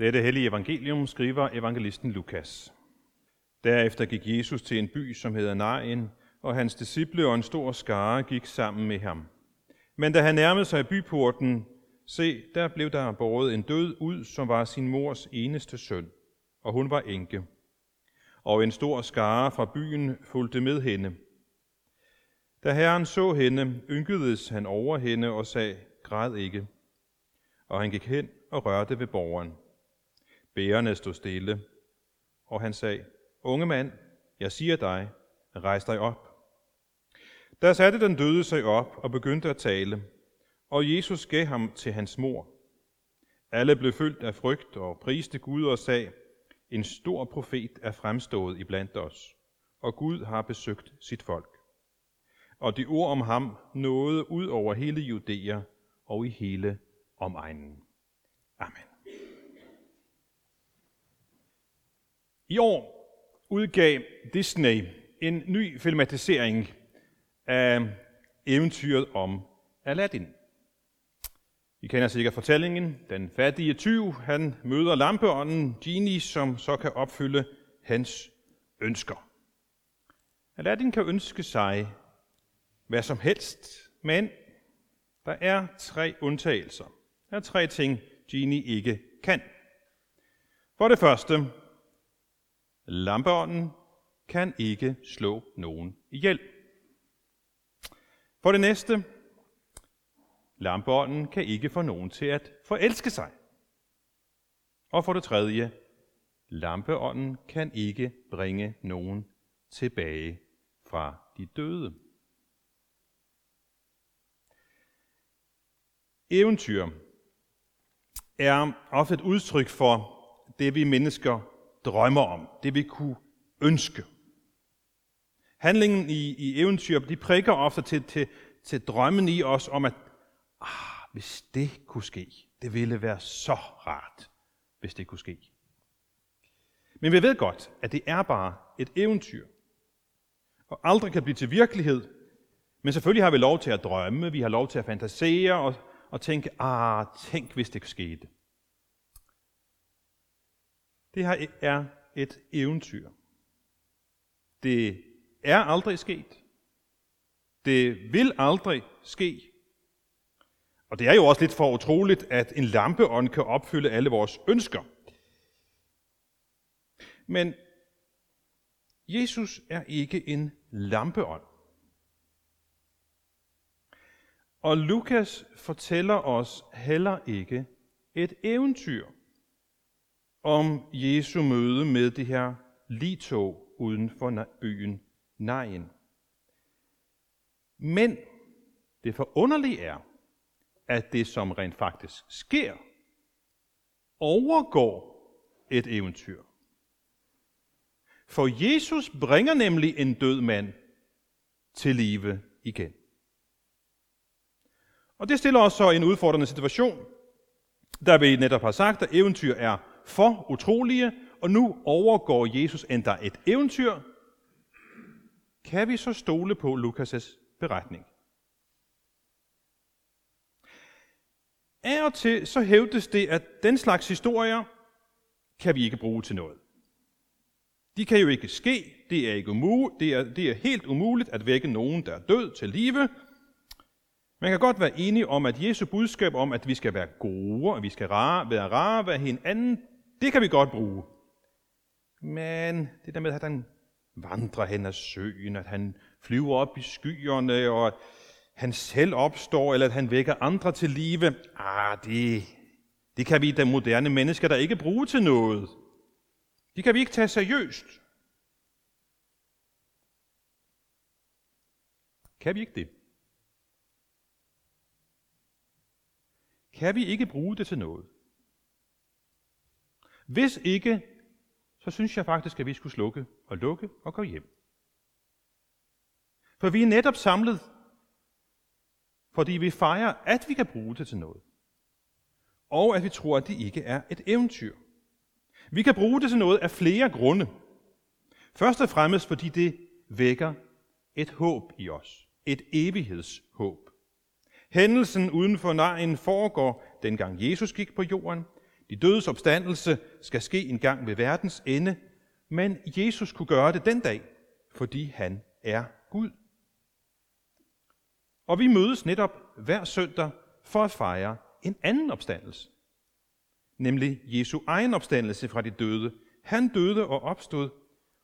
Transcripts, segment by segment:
Dette hellige evangelium skriver evangelisten Lukas. Derefter gik Jesus til en by, som hedder Nain, og hans disciple og en stor skare gik sammen med ham. Men da han nærmede sig byporten, se, der blev der båret en død ud, som var sin mors eneste søn, og hun var enke. Og en stor skare fra byen fulgte med hende. Da herren så hende, ynkedes han over hende og sagde, græd ikke. Og han gik hen og rørte ved borgeren. Bærerne stod stille, og han sagde, Unge mand, jeg siger dig, rejs dig op. Der satte den døde sig op og begyndte at tale, og Jesus gav ham til hans mor. Alle blev fyldt af frygt og priste Gud og sagde, en stor profet er fremstået iblandt os, og Gud har besøgt sit folk. Og de ord om ham nåede ud over hele Judæa og i hele omegnen. Amen. I år udgav Disney en ny filmatisering af eventyret om Aladdin. I kender sikkert fortællingen. Den fattige tyv, han møder lampeånden Genie, som så kan opfylde hans ønsker. Aladdin kan ønske sig hvad som helst, men der er tre undtagelser. Der er tre ting, Genie ikke kan. For det første, lampeånden kan ikke slå nogen ihjel. For det næste, lampeånden kan ikke få nogen til at forelske sig. Og for det tredje, lampeånden kan ikke bringe nogen tilbage fra de døde. Eventyr er ofte et udtryk for det, vi mennesker drømmer om, det vi kunne ønske. Handlingen i, i eventyr, de prikker ofte til, til, til drømmen i os om, at ah, hvis det kunne ske, det ville være så rart, hvis det kunne ske. Men vi ved godt, at det er bare et eventyr, og aldrig kan blive til virkelighed. Men selvfølgelig har vi lov til at drømme, vi har lov til at fantasere og, og tænke, ah, tænk hvis det skete. Det her er et eventyr. Det er aldrig sket. Det vil aldrig ske. Og det er jo også lidt for utroligt, at en lampeånd kan opfylde alle vores ønsker. Men Jesus er ikke en lampeånd. Og Lukas fortæller os heller ikke et eventyr om Jesu møde med det her litog uden for byen Nain. Men det forunderlige er, at det, som rent faktisk sker, overgår et eventyr. For Jesus bringer nemlig en død mand til live igen. Og det stiller os så en udfordrende situation, der vi netop har sagt, at eventyr er for utrolige, og nu overgår Jesus endda et eventyr. Kan vi så stole på Lukas' beretning? Af og til så hævdes det, at den slags historier kan vi ikke bruge til noget. De kan jo ikke ske, det er, ikke umuligt, det er, det er helt umuligt at vække nogen, der er død til live, man kan godt være enige om, at Jesu budskab om, at vi skal være gode, og vi skal rare, være rare ved hinanden, det kan vi godt bruge. Men det der med, at han vandrer hen ad søen, at han flyver op i skyerne, og at han selv opstår, eller at han vækker andre til live, ah, det, det kan vi, de moderne mennesker, der ikke bruge til noget. Det kan vi ikke tage seriøst. Kan vi ikke det? kan vi ikke bruge det til noget. Hvis ikke, så synes jeg faktisk, at vi skulle slukke og lukke og gå hjem. For vi er netop samlet, fordi vi fejrer, at vi kan bruge det til noget. Og at vi tror, at det ikke er et eventyr. Vi kan bruge det til noget af flere grunde. Først og fremmest, fordi det vækker et håb i os. Et evighedshåb. Hændelsen uden for nejen foregår, dengang Jesus gik på jorden. De dødes opstandelse skal ske en gang ved verdens ende, men Jesus kunne gøre det den dag, fordi han er Gud. Og vi mødes netop hver søndag for at fejre en anden opstandelse, nemlig Jesu egen opstandelse fra de døde. Han døde og opstod,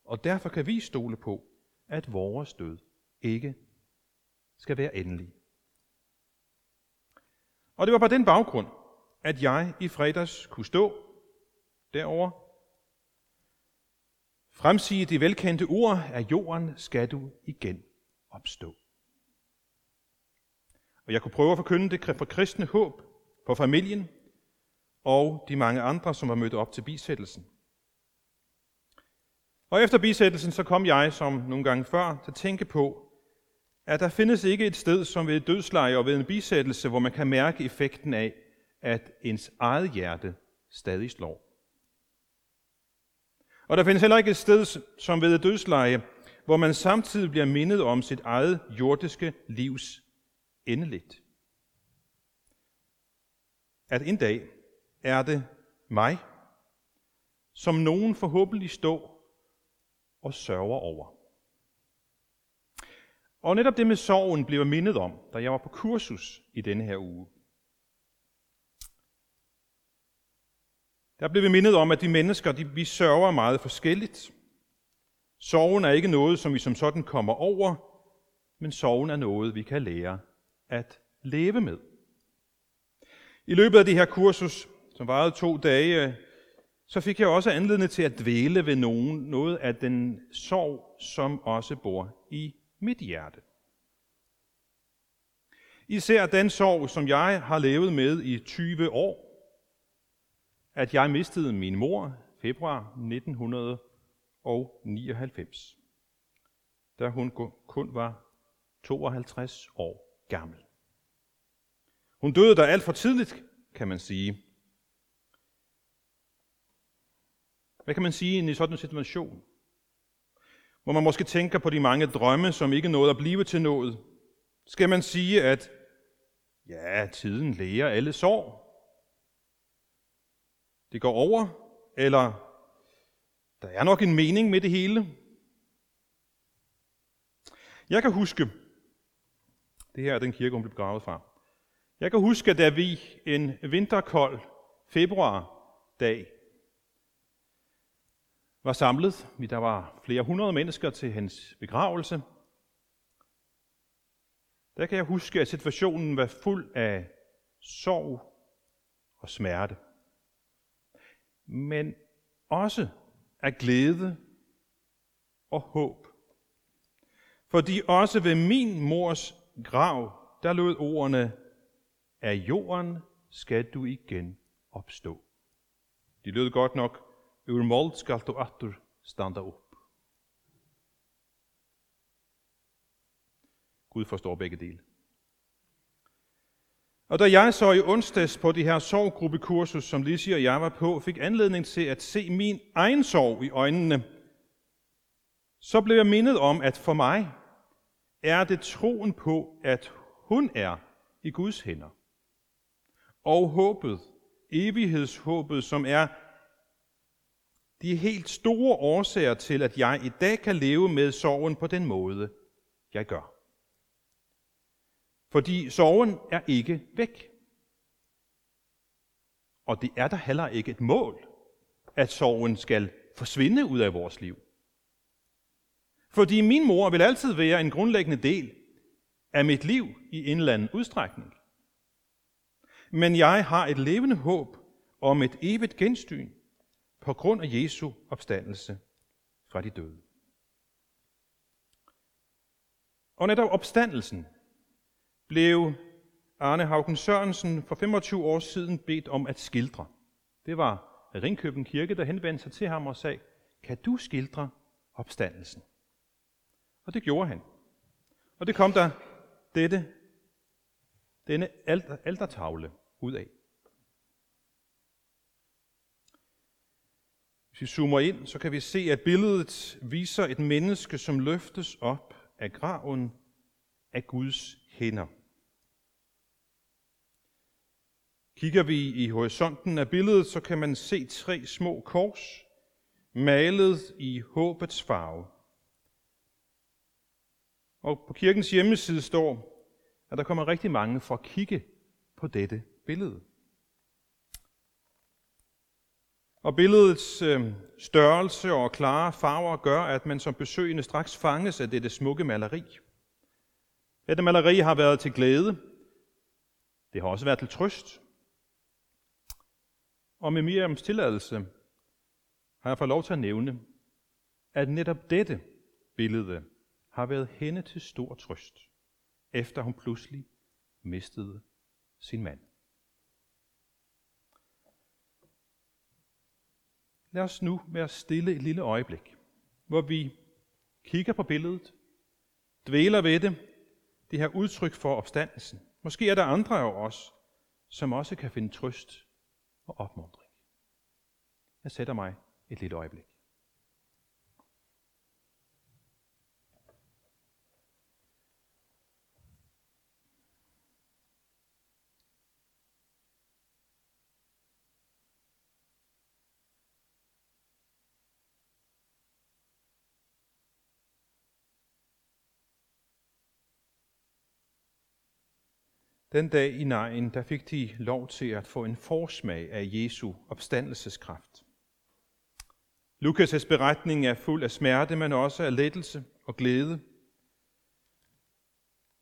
og derfor kan vi stole på, at vores død ikke skal være endelig. Og det var på den baggrund, at jeg i fredags kunne stå derovre, fremsige de velkendte ord, af jorden skal du igen opstå. Og jeg kunne prøve at forkynde det for kristne håb for familien og de mange andre, som var mødt op til bisættelsen. Og efter bisættelsen, så kom jeg, som nogle gange før, til at tænke på, at der findes ikke et sted som ved et dødsleje og ved en bisættelse, hvor man kan mærke effekten af, at ens eget hjerte stadig slår. Og der findes heller ikke et sted som ved et dødsleje, hvor man samtidig bliver mindet om sit eget jordiske livs endeligt. At en dag er det mig, som nogen forhåbentlig står og sørger over. Og netop det med sorgen blev jeg mindet om, da jeg var på kursus i denne her uge. Der blev vi mindet om, at de mennesker, de, vi sørger meget forskelligt. Sorgen er ikke noget, som vi som sådan kommer over, men sorgen er noget, vi kan lære at leve med. I løbet af det her kursus, som varede to dage, så fik jeg også anledning til at dvæle ved nogen, noget af den sorg, som også bor i mit hjerte. Især den sorg, som jeg har levet med i 20 år, at jeg mistede min mor februar 1999, da hun kun var 52 år gammel. Hun døde der alt for tidligt, kan man sige. Hvad kan man sige i sådan en situation? Hvor man måske tænker på de mange drømme, som ikke nåede at blive til noget. Skal man sige, at ja, tiden læger alle sår. Det går over, eller der er nok en mening med det hele. Jeg kan huske, det her er den kirke, hun blev begravet fra. Jeg kan huske, da vi en vinterkold februardag var samlet. Der var flere hundrede mennesker til hans begravelse. Der kan jeg huske, at situationen var fuld af sorg og smerte. Men også af glæde og håb. Fordi også ved min mors grav, der lød ordene, af jorden skal du igen opstå. De lød godt nok, Ur mold skal du atter standa op. Gud forstår begge dele. Og da jeg så i onsdags på det her sorggruppekursus, som Lizzie og jeg var på, fik anledning til at se min egen sorg i øjnene, så blev jeg mindet om, at for mig er det troen på, at hun er i Guds hænder. Og håbet, evighedshåbet, som er de helt store årsager til, at jeg i dag kan leve med sorgen på den måde, jeg gør. Fordi sorgen er ikke væk. Og det er der heller ikke et mål, at sorgen skal forsvinde ud af vores liv. Fordi min mor vil altid være en grundlæggende del af mit liv i en eller anden udstrækning. Men jeg har et levende håb om et evigt genstyn, på grund af Jesu opstandelse fra de døde. Og netop opstandelsen blev Arne Haugen Sørensen for 25 år siden bedt om at skildre. Det var Ringkøben Kirke, der henvendte sig til ham og sagde, kan du skildre opstandelsen? Og det gjorde han. Og det kom der dette, denne altertavle ud af. Hvis vi zoomer ind, så kan vi se, at billedet viser et menneske, som løftes op af graven af Guds hænder. Kigger vi i horisonten af billedet, så kan man se tre små kors, malet i håbets farve. Og på kirkens hjemmeside står, at der kommer rigtig mange for at kigge på dette billede. Og billedets øh, størrelse og klare farver gør, at man som besøgende straks fanges af dette smukke maleri. Dette maleri har været til glæde. Det har også været til trøst. Og med Miriams tilladelse har jeg fået lov til at nævne, at netop dette billede har været hende til stor trøst, efter hun pludselig mistede sin mand. Lad os nu være stille et lille øjeblik, hvor vi kigger på billedet, dvæler ved det, det her udtryk for opstandelsen. Måske er der andre af os, som også kan finde trøst og opmuntring. Jeg sætter mig et lille øjeblik. Den dag i nejen, der fik de lov til at få en forsmag af Jesu opstandelseskraft. Lukas' beretning er fuld af smerte, men også af lettelse og glæde.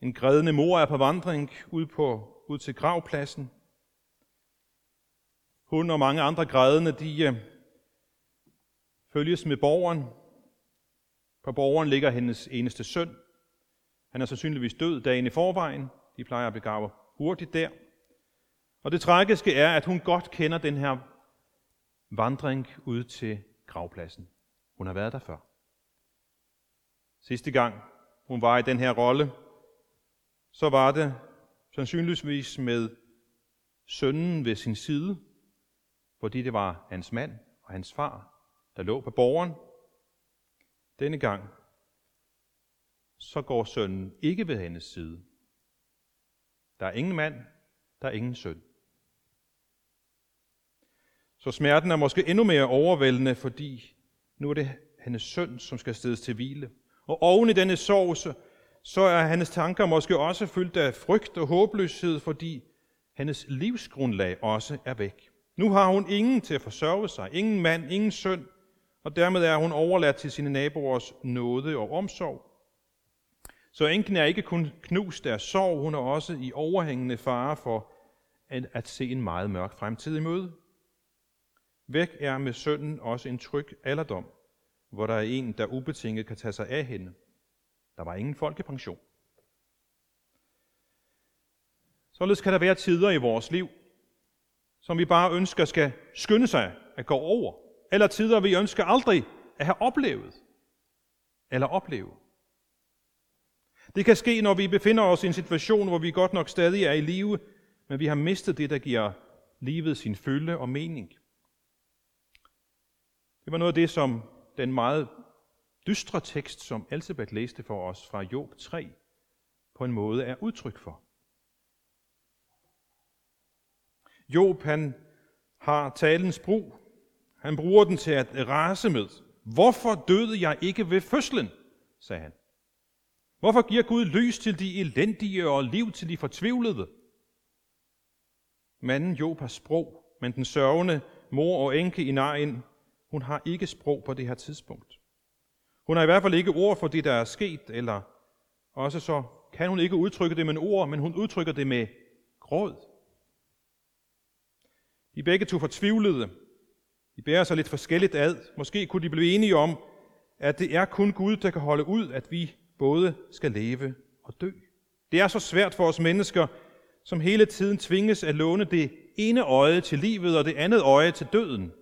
En grædende mor er på vandring ud, på, ud til gravpladsen. Hun og mange andre grædende, de øh, følges med borgeren. På borgeren ligger hendes eneste søn. Han er sandsynligvis død dagen i forvejen. De plejer at begrave hurtigt der. Og det tragiske er, at hun godt kender den her vandring ud til gravpladsen. Hun har været der før. Sidste gang hun var i den her rolle, så var det sandsynligvis med sønnen ved sin side, fordi det var hans mand og hans far, der lå på borgeren. Denne gang, så går sønnen ikke ved hendes side. Der er ingen mand, der er ingen søn. Så smerten er måske endnu mere overvældende, fordi nu er det hendes søn, som skal stedes til hvile. Og oven i denne sorg, så er hendes tanker måske også fyldt af frygt og håbløshed, fordi hendes livsgrundlag også er væk. Nu har hun ingen til at forsørge sig, ingen mand, ingen søn, og dermed er hun overladt til sine naboers nåde og omsorg. Så enken er ikke kun knust af sorg, hun er også i overhængende fare for at, at se en meget mørk fremtid i møde. Væk er med sønnen også en tryg alderdom, hvor der er en, der ubetinget kan tage sig af hende. Der var ingen folkepension. Således kan der være tider i vores liv, som vi bare ønsker skal skynde sig at gå over, eller tider, vi ønsker aldrig at have oplevet eller opleve. Det kan ske, når vi befinder os i en situation, hvor vi godt nok stadig er i live, men vi har mistet det, der giver livet sin fylde og mening. Det var noget af det, som den meget dystre tekst, som Elsebeth læste for os fra Job 3, på en måde er udtryk for. Job, han har talens brug. Han bruger den til at rase med. Hvorfor døde jeg ikke ved fødslen, sagde han. Hvorfor giver Gud lys til de elendige og liv til de fortvivlede? Manden Job har sprog, men den sørgende mor og enke i Nain, hun har ikke sprog på det her tidspunkt. Hun har i hvert fald ikke ord for det, der er sket, eller også så kan hun ikke udtrykke det med ord, men hun udtrykker det med gråd. De er begge to fortvivlede. De bærer sig lidt forskelligt ad. Måske kunne de blive enige om, at det er kun Gud, der kan holde ud, at vi både skal leve og dø. Det er så svært for os mennesker, som hele tiden tvinges at låne det ene øje til livet og det andet øje til døden,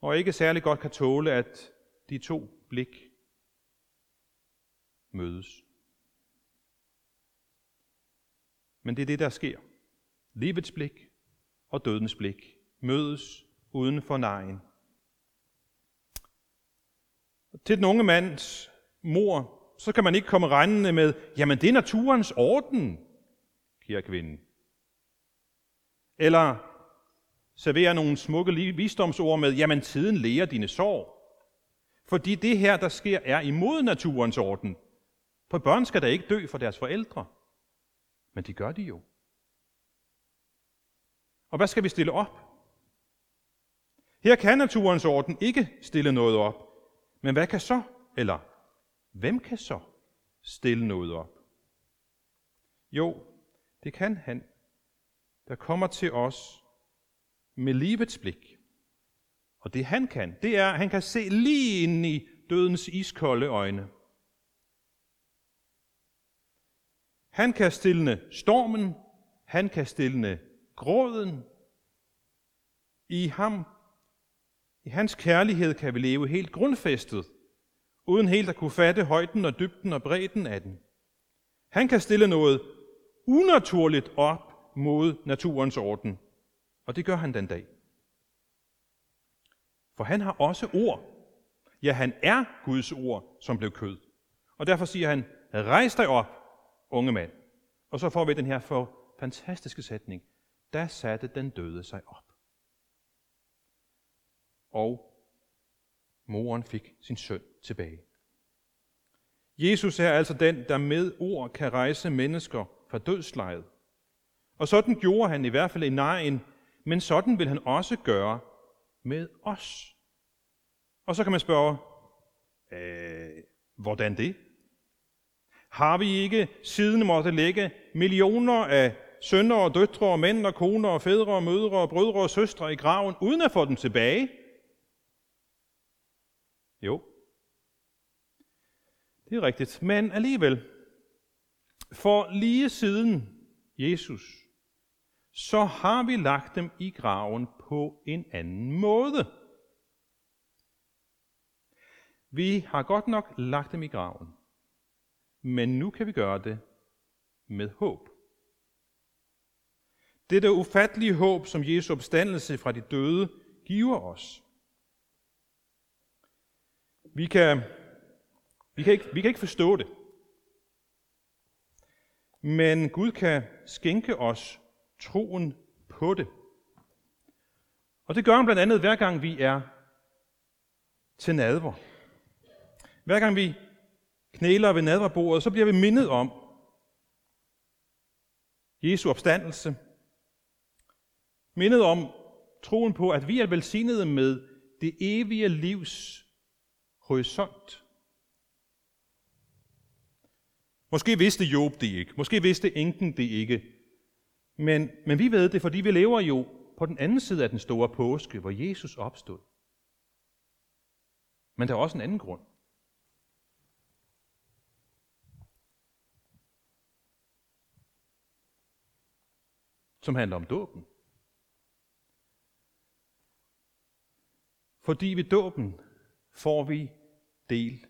og ikke særlig godt kan tåle, at de to blik mødes. Men det er det, der sker. Livets blik og dødens blik mødes uden for nejen. Til den unge mands mor, så kan man ikke komme regnende med, jamen det er naturens orden, kære kvinde. Eller servere nogle smukke visdomsord med, jamen tiden læger dine sår. Fordi det her, der sker, er imod naturens orden. For børn skal da ikke dø for deres forældre. Men de gør de jo. Og hvad skal vi stille op? Her kan naturens orden ikke stille noget op. Men hvad kan så, eller hvem kan så stille noget op? Jo, det kan han, der kommer til os med livets blik. Og det han kan, det er, at han kan se lige ind i dødens iskolde øjne. Han kan stille stormen, han kan stille gråden. I ham, i hans kærlighed kan vi leve helt grundfæstet, uden helt at kunne fatte højden og dybden og bredden af den. Han kan stille noget unaturligt op mod naturens orden, og det gør han den dag. For han har også ord. Ja, han er Guds ord, som blev kød. Og derfor siger han, rejs dig op, unge mand. Og så får vi den her for fantastiske sætning. Da satte den døde sig op. Og moren fik sin søn tilbage. Jesus er altså den, der med ord kan rejse mennesker fra dødslejet. Og sådan gjorde han i hvert fald i nejen, men sådan vil han også gøre med os. Og så kan man spørge, øh, hvordan det? Har vi ikke siden måtte lægge millioner af sønner og døtre og mænd og koner og fædre og mødre og brødre og søstre i graven, uden at få dem tilbage? Jo, det er rigtigt. Men alligevel, for lige siden Jesus, så har vi lagt dem i graven på en anden måde. Vi har godt nok lagt dem i graven, men nu kan vi gøre det med håb. Det ufattelige håb, som Jesu opstandelse fra de døde giver os. Vi kan, vi kan, ikke, vi kan ikke forstå det. Men Gud kan skænke os troen på det. Og det gør han blandt andet hver gang vi er til nadver. Hver gang vi knæler ved nadverbordet, så bliver vi mindet om Jesu opstandelse. Mindet om troen på, at vi er velsignede med det evige livs horisont. Måske vidste Job det ikke. Måske vidste enken det ikke. Men, men vi ved det, fordi vi lever jo på den anden side af den store påske, hvor Jesus opstod. Men der er også en anden grund. Som handler om dåben. Fordi ved dåben får vi del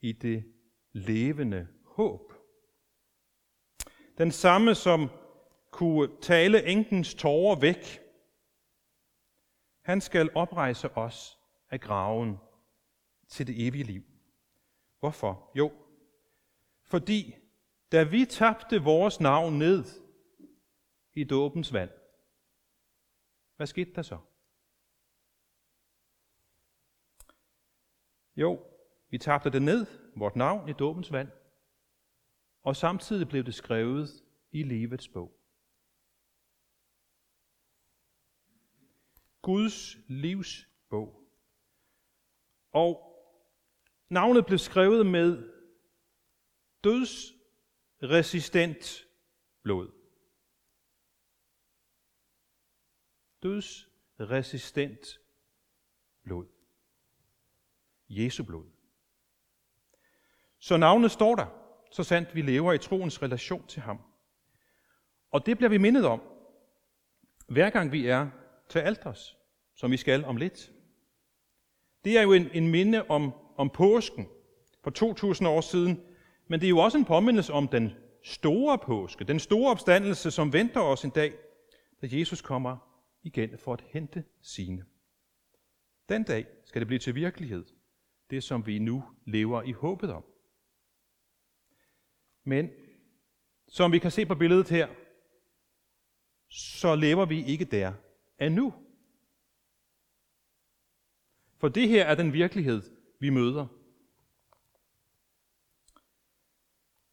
i det levende håb. Den samme, som kunne tale enkens tårer væk, han skal oprejse os af graven til det evige liv. Hvorfor? Jo, fordi da vi tabte vores navn ned i dåbens vand, hvad skete der så? Jo, vi tabte det ned, vort navn i dåbens vand, og samtidig blev det skrevet i livets bog. Guds livs bog. Og navnet blev skrevet med dødsresistent blod. Dødsresistent blod. Jesu blod. Så navnet står der, så sandt vi lever i troens relation til ham. Og det bliver vi mindet om, hver gang vi er til alters, som vi skal om lidt. Det er jo en, en minde om, om påsken for 2000 år siden, men det er jo også en påmindelse om den store påske, den store opstandelse, som venter os en dag, da Jesus kommer igen for at hente sine. Den dag skal det blive til virkelighed, det som vi nu lever i håbet om. Men som vi kan se på billedet her, så lever vi ikke der endnu. For det her er den virkelighed, vi møder.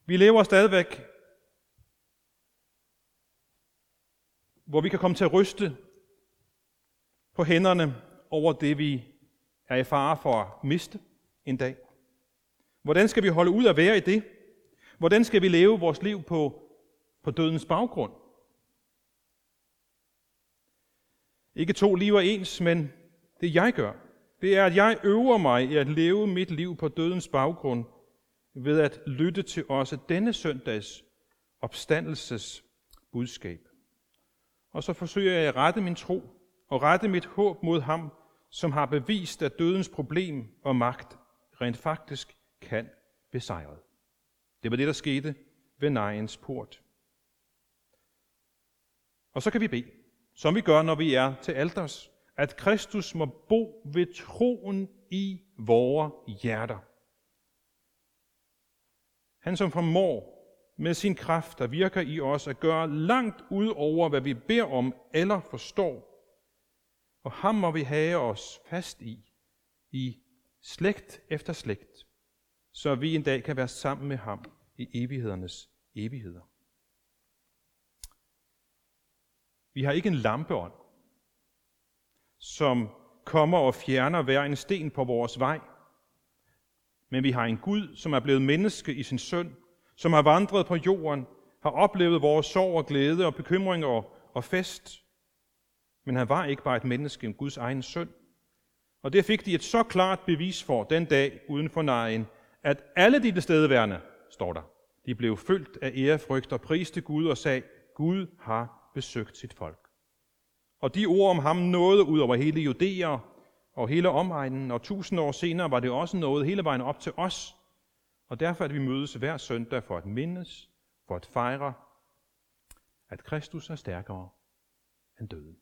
Vi lever stadigvæk, hvor vi kan komme til at ryste på hænderne over det, vi er i fare for at miste en dag. Hvordan skal vi holde ud at være i det? Hvordan skal vi leve vores liv på, på dødens baggrund? Ikke to liv er ens, men det jeg gør, det er, at jeg øver mig i at leve mit liv på dødens baggrund ved at lytte til også denne søndags opstandelses budskab. Og så forsøger jeg at rette min tro og rette mit håb mod ham, som har bevist, at dødens problem og magt rent faktisk kan besejret. Det var det, der skete ved nejens port. Og så kan vi bede, som vi gør, når vi er til alders, at Kristus må bo ved troen i vore hjerter. Han som formår med sin kraft, der virker i os, at gøre langt ud over, hvad vi beder om eller forstår. Og ham må vi have os fast i, i slægt efter slægt, så vi en dag kan være sammen med ham i evighedernes evigheder. Vi har ikke en lampeånd, som kommer og fjerner hver en sten på vores vej. Men vi har en Gud, som er blevet menneske i sin søn, som har vandret på jorden, har oplevet vores sorg og glæde og bekymringer og fest. Men han var ikke bare et menneske, en Guds egen søn. Og det fik de et så klart bevis for den dag uden for nejen, at alle de tilstedeværende, står der, de blev fyldt af ærefrygt og priste Gud og sagde, Gud har besøgt sit folk. Og de ord om ham nåede ud over hele Judæa og hele omegnen, og tusind år senere var det også nået hele vejen op til os. Og derfor at vi mødes hver søndag for at mindes, for at fejre, at Kristus er stærkere end døden.